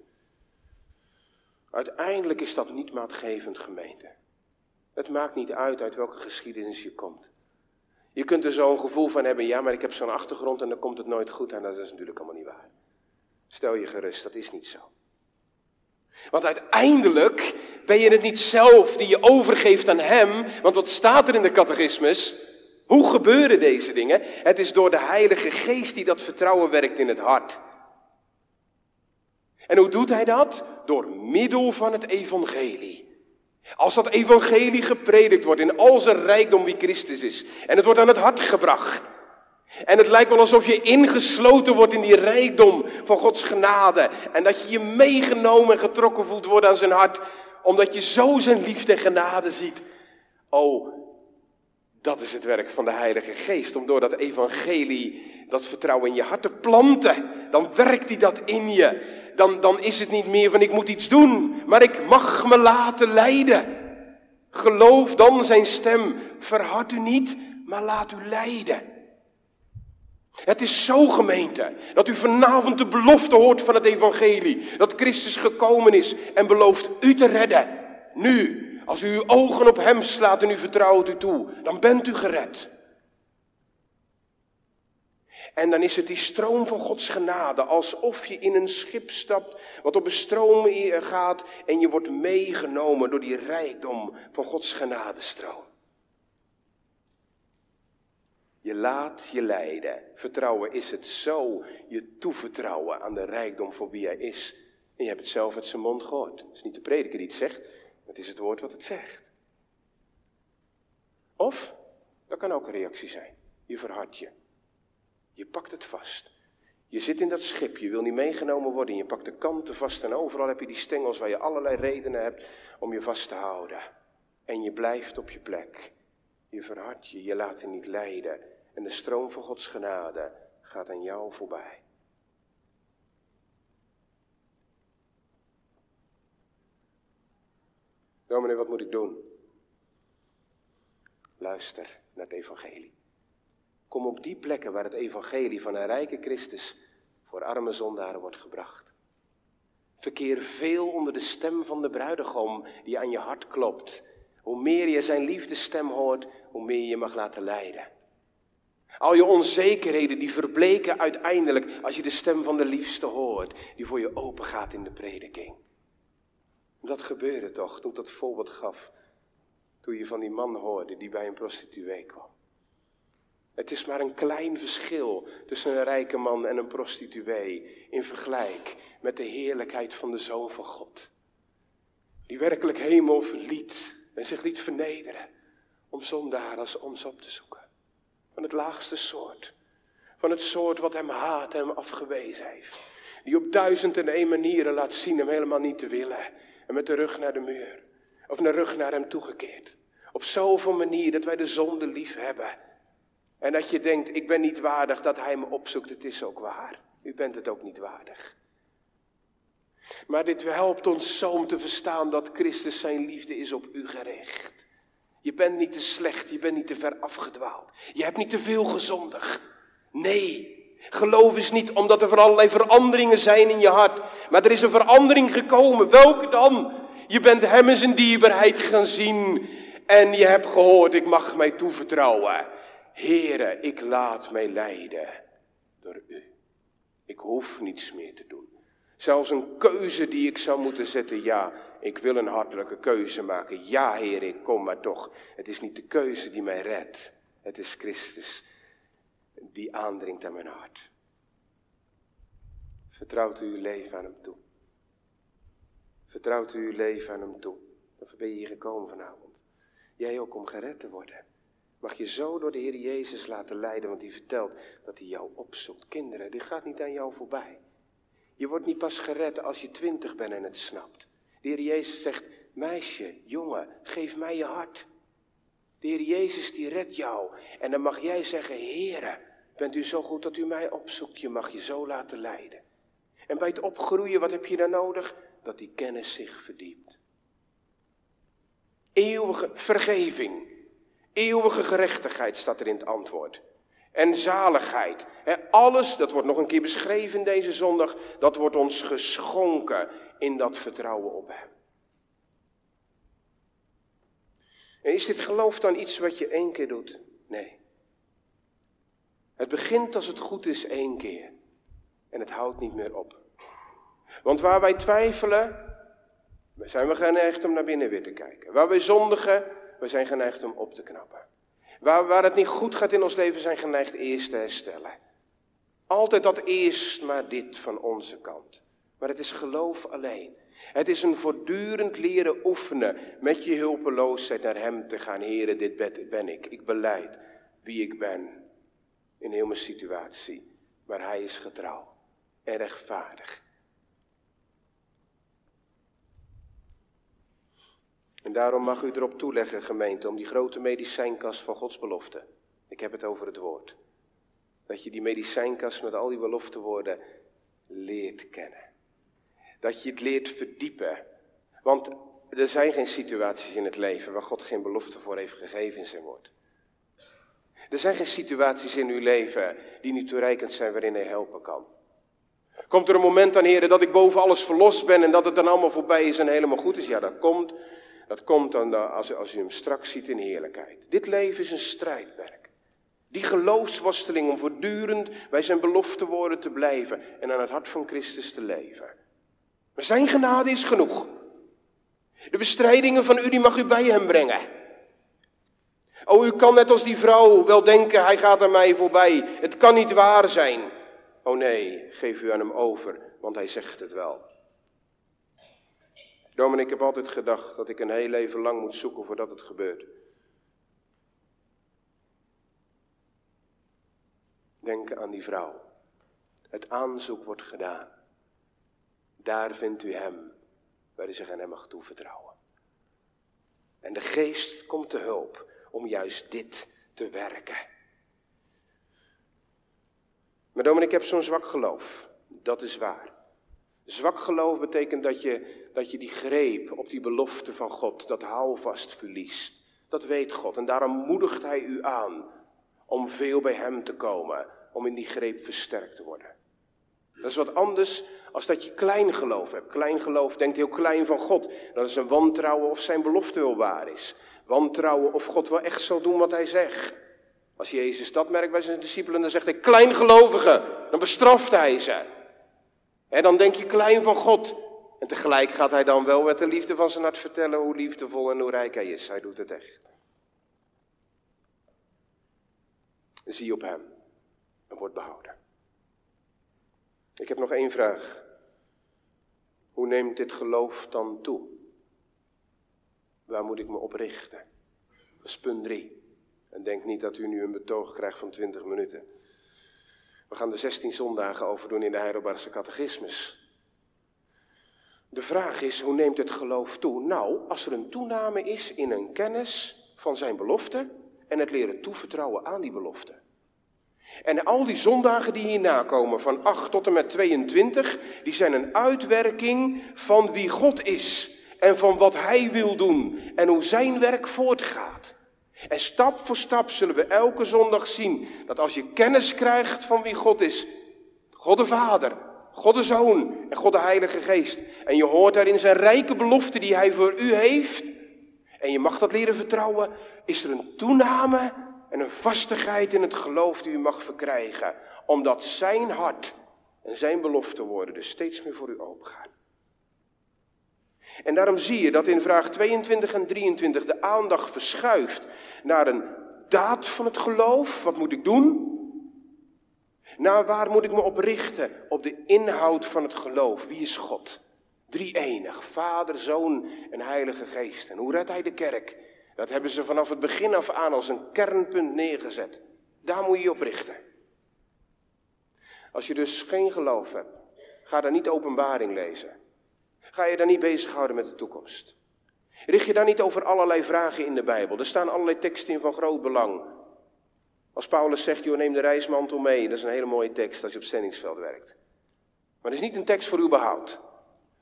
Uiteindelijk is dat niet maatgevend, gemeente. Het maakt niet uit uit welke geschiedenis je komt. Je kunt er zo'n gevoel van hebben, ja, maar ik heb zo'n achtergrond en dan komt het nooit goed en dat is natuurlijk allemaal niet waar. Stel je gerust, dat is niet zo. Want uiteindelijk ben je het niet zelf die je overgeeft aan Hem, want wat staat er in de catechismus? Hoe gebeuren deze dingen? Het is door de Heilige Geest die dat vertrouwen werkt in het hart. En hoe doet hij dat? Door middel van het evangelie. Als dat evangelie gepredikt wordt in al zijn rijkdom wie Christus is. En het wordt aan het hart gebracht. En het lijkt wel alsof je ingesloten wordt in die rijkdom van Gods genade. En dat je je meegenomen en getrokken voelt worden aan zijn hart. Omdat je zo zijn liefde en genade ziet. Oh, dat is het werk van de Heilige Geest. Om door dat evangelie dat vertrouwen in je hart te planten. Dan werkt hij dat in je dan, dan is het niet meer van ik moet iets doen, maar ik mag me laten leiden. Geloof dan zijn stem. Verhard u niet, maar laat u leiden. Het is zo gemeente dat u vanavond de belofte hoort van het evangelie. Dat Christus gekomen is en belooft u te redden. Nu, als u uw ogen op hem slaat en u vertrouwt u toe, dan bent u gered. En dan is het die stroom van Gods genade, alsof je in een schip stapt wat op een stroom gaat en je wordt meegenomen door die rijkdom van Gods genadestroom. Je laat je leiden. Vertrouwen is het zo, je toevertrouwen aan de rijkdom voor wie hij is. En je hebt het zelf uit zijn mond gehoord. Het is niet de prediker die het zegt, het is het woord wat het zegt. Of, dat kan ook een reactie zijn. Je verhardt je. Je pakt het vast. Je zit in dat schip, je wil niet meegenomen worden. Je pakt de kanten vast en overal heb je die stengels waar je allerlei redenen hebt om je vast te houden. En je blijft op je plek. Je verhardt je, je laat je niet leiden. En de stroom van Gods genade gaat aan jou voorbij. Dominee, wat moet ik doen? Luister naar het evangelie. Kom op die plekken waar het evangelie van een rijke Christus voor arme zondaren wordt gebracht. Verkeer veel onder de stem van de bruidegom die aan je hart klopt. Hoe meer je zijn liefdestem hoort, hoe meer je mag laten leiden. Al je onzekerheden die verbleken uiteindelijk als je de stem van de liefste hoort, die voor je open gaat in de prediking. Dat gebeurde toch toen dat voorbeeld gaf, toen je van die man hoorde die bij een prostituee kwam. Het is maar een klein verschil tussen een rijke man en een prostituee in vergelijk met de heerlijkheid van de Zoon van God. Die werkelijk hemel verliet en zich liet vernederen om zondaar als ons op te zoeken. Van het laagste soort. Van het soort wat hem haat en hem afgewezen heeft. Die op duizend en één manieren laat zien hem helemaal niet te willen. En met de rug naar de muur. Of de rug naar hem toegekeerd. Op zoveel manieren dat wij de zonde lief hebben. En dat je denkt, ik ben niet waardig dat hij me opzoekt, het is ook waar. U bent het ook niet waardig. Maar dit helpt ons zo om te verstaan dat Christus zijn liefde is op u gericht. Je bent niet te slecht, je bent niet te ver afgedwaald. Je hebt niet te veel gezondigd. Nee, geloof is niet omdat er allerlei veranderingen zijn in je hart. Maar er is een verandering gekomen. Welke dan? Je bent hem in zijn dierbaarheid gaan zien. En je hebt gehoord, ik mag mij toevertrouwen. Heere, ik laat mij leiden door u. Ik hoef niets meer te doen. Zelfs een keuze die ik zou moeten zetten, ja, ik wil een hartelijke keuze maken. Ja, Heer, ik kom maar toch. Het is niet de keuze die mij redt. Het is Christus die aandringt aan mijn hart. Vertrouwt u uw leven aan hem toe. Vertrouwt u uw leven aan hem toe. Daarvoor ben je hier gekomen vanavond. Jij ook om gered te worden. Mag je zo door de Heer Jezus laten leiden, want hij vertelt dat hij jou opzoekt. Kinderen, dit gaat niet aan jou voorbij. Je wordt niet pas gered als je twintig bent en het snapt. De Heer Jezus zegt, meisje, jongen, geef mij je hart. De Heer Jezus die redt jou. En dan mag jij zeggen, Heere, bent u zo goed dat u mij opzoekt. Je mag je zo laten leiden. En bij het opgroeien, wat heb je dan nodig? Dat die kennis zich verdiept. Eeuwige vergeving. Eeuwige gerechtigheid staat er in het antwoord. En zaligheid. alles, dat wordt nog een keer beschreven deze zondag, dat wordt ons geschonken in dat vertrouwen op Hem. En is dit geloof dan iets wat je één keer doet? Nee. Het begint als het goed is één keer. En het houdt niet meer op. Want waar wij twijfelen, zijn we geneigd om naar binnen weer te kijken. Waar wij zondigen, we zijn geneigd om op te knappen. Waar, het niet goed gaat in ons leven, zijn geneigd eerst te herstellen. Altijd dat eerst maar dit van onze kant. Maar het is geloof alleen. Het is een voortdurend leren oefenen met je hulpeloosheid naar Hem te gaan. Heren, dit ben ik. Ik beleid wie ik ben in heel mijn situatie. Maar Hij is getrouw en rechtvaardig. En daarom mag u erop toeleggen, gemeente, om die grote medicijnkast van Gods belofte. Ik heb het over het woord. Dat je die medicijnkast met al die beloftewoorden leert kennen. Dat je het leert verdiepen. Want er zijn geen situaties in het leven waar God geen belofte voor heeft gegeven in zijn woord. Er zijn geen situaties in uw leven die niet toereikend zijn waarin hij helpen kan. Komt er een moment aan, heren, dat ik boven alles verlost ben en dat het dan allemaal voorbij is en helemaal goed is? Ja, dat komt. Dat komt dan als, als u hem straks ziet in heerlijkheid. Dit leven is een strijdwerk. Die geloofsworsteling om voortdurend bij zijn belofte woorden te blijven en aan het hart van Christus te leven. Maar zijn genade is genoeg. De bestrijdingen van u, die mag u bij hem brengen. Oh, u kan net als die vrouw wel denken, hij gaat aan mij voorbij. Het kan niet waar zijn. Oh nee, geef u aan hem over, want hij zegt het wel. Domin, ik heb altijd gedacht dat ik een heel leven lang moet zoeken voordat het gebeurt. Denk aan die vrouw. Het aanzoek wordt gedaan. Daar vindt u hem, waar u zich aan hem mag toevertrouwen. En de geest komt te hulp om juist dit te werken. Maar Domin, ik heb zo'n zwak geloof. Dat is waar. Zwak geloof betekent dat je, dat je die greep op die belofte van God, dat houvast verliest. Dat weet God en daarom moedigt Hij u aan om veel bij Hem te komen, om in die greep versterkt te worden. Dat is wat anders als dat je klein geloof hebt. Klein geloof denkt heel klein van God. Dat is een wantrouwen of zijn belofte wel waar is. Wantrouwen of God wel echt zal doen wat hij zegt. Als Jezus dat merkt bij zijn discipelen, dan zegt hij kleingelovigen. Dan bestraft hij ze. En dan denk je klein van God. En tegelijk gaat hij dan wel met de liefde van zijn hart vertellen hoe liefdevol en hoe rijk hij is. Hij doet het echt. Zie op hem en word behouden. Ik heb nog één vraag. Hoe neemt dit geloof dan toe? Waar moet ik me op richten? Dat is punt drie. En denk niet dat u nu een betoog krijgt van 20 minuten. We gaan de 16 zondagen overdoen in de Heidelbergse catechismus. De vraag is, hoe neemt het geloof toe? Nou, als er een toename is in een kennis van zijn belofte en het leren toevertrouwen aan die belofte. En al die zondagen die hierna komen, van 8 tot en met 22, die zijn een uitwerking van wie God is en van wat Hij wil doen en hoe Zijn werk voortgaat. En stap voor stap zullen we elke zondag zien dat als je kennis krijgt van wie God is, God de Vader, God de Zoon en God de Heilige Geest, en je hoort daarin zijn rijke belofte die Hij voor u heeft, en je mag dat leren vertrouwen, is er een toename en een vastigheid in het geloof die u mag verkrijgen, omdat Zijn hart En zijn beloften worden dus steeds meer voor u opengaan. En daarom zie je dat in vraag 22 en 23 de aandacht verschuift naar een daad van het geloof. Wat moet ik doen? Naar waar moet ik me op richten? Op de inhoud van het geloof. Wie is God? Drie enig, Vader, Zoon en Heilige Geest. En hoe redt Hij de kerk? Dat hebben ze vanaf het begin af aan als een kernpunt neergezet. Daar moet je je op richten. Als je dus geen geloof hebt, ga dan niet openbaring lezen. Ga je dan niet bezighouden met de toekomst. Richt je dan niet over allerlei vragen in de Bijbel. Er staan allerlei teksten in van groot belang. Als Paulus zegt, joh, neem de reismantel mee. Dat is een hele mooie tekst als je op zendingsveld werkt. Maar het is niet een tekst voor uw behoud.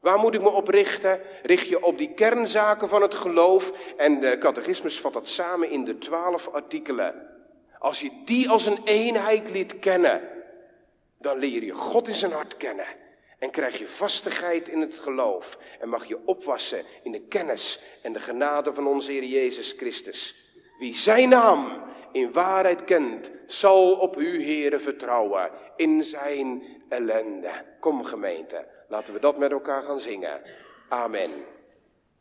Waar moet ik me op richten? Richt je op die kernzaken van het geloof. En de catechismus vat dat samen in de twaalf artikelen. Als je die als een eenheid liet kennen, dan leer je God in zijn hart kennen. En krijg je vastigheid in het geloof. En mag je opwassen in de kennis en de genade van onze Heer Jezus Christus. Wie zijn naam in waarheid kent, zal op u, Heere, vertrouwen in zijn ellende. Kom gemeente, laten we dat met elkaar gaan zingen. Amen.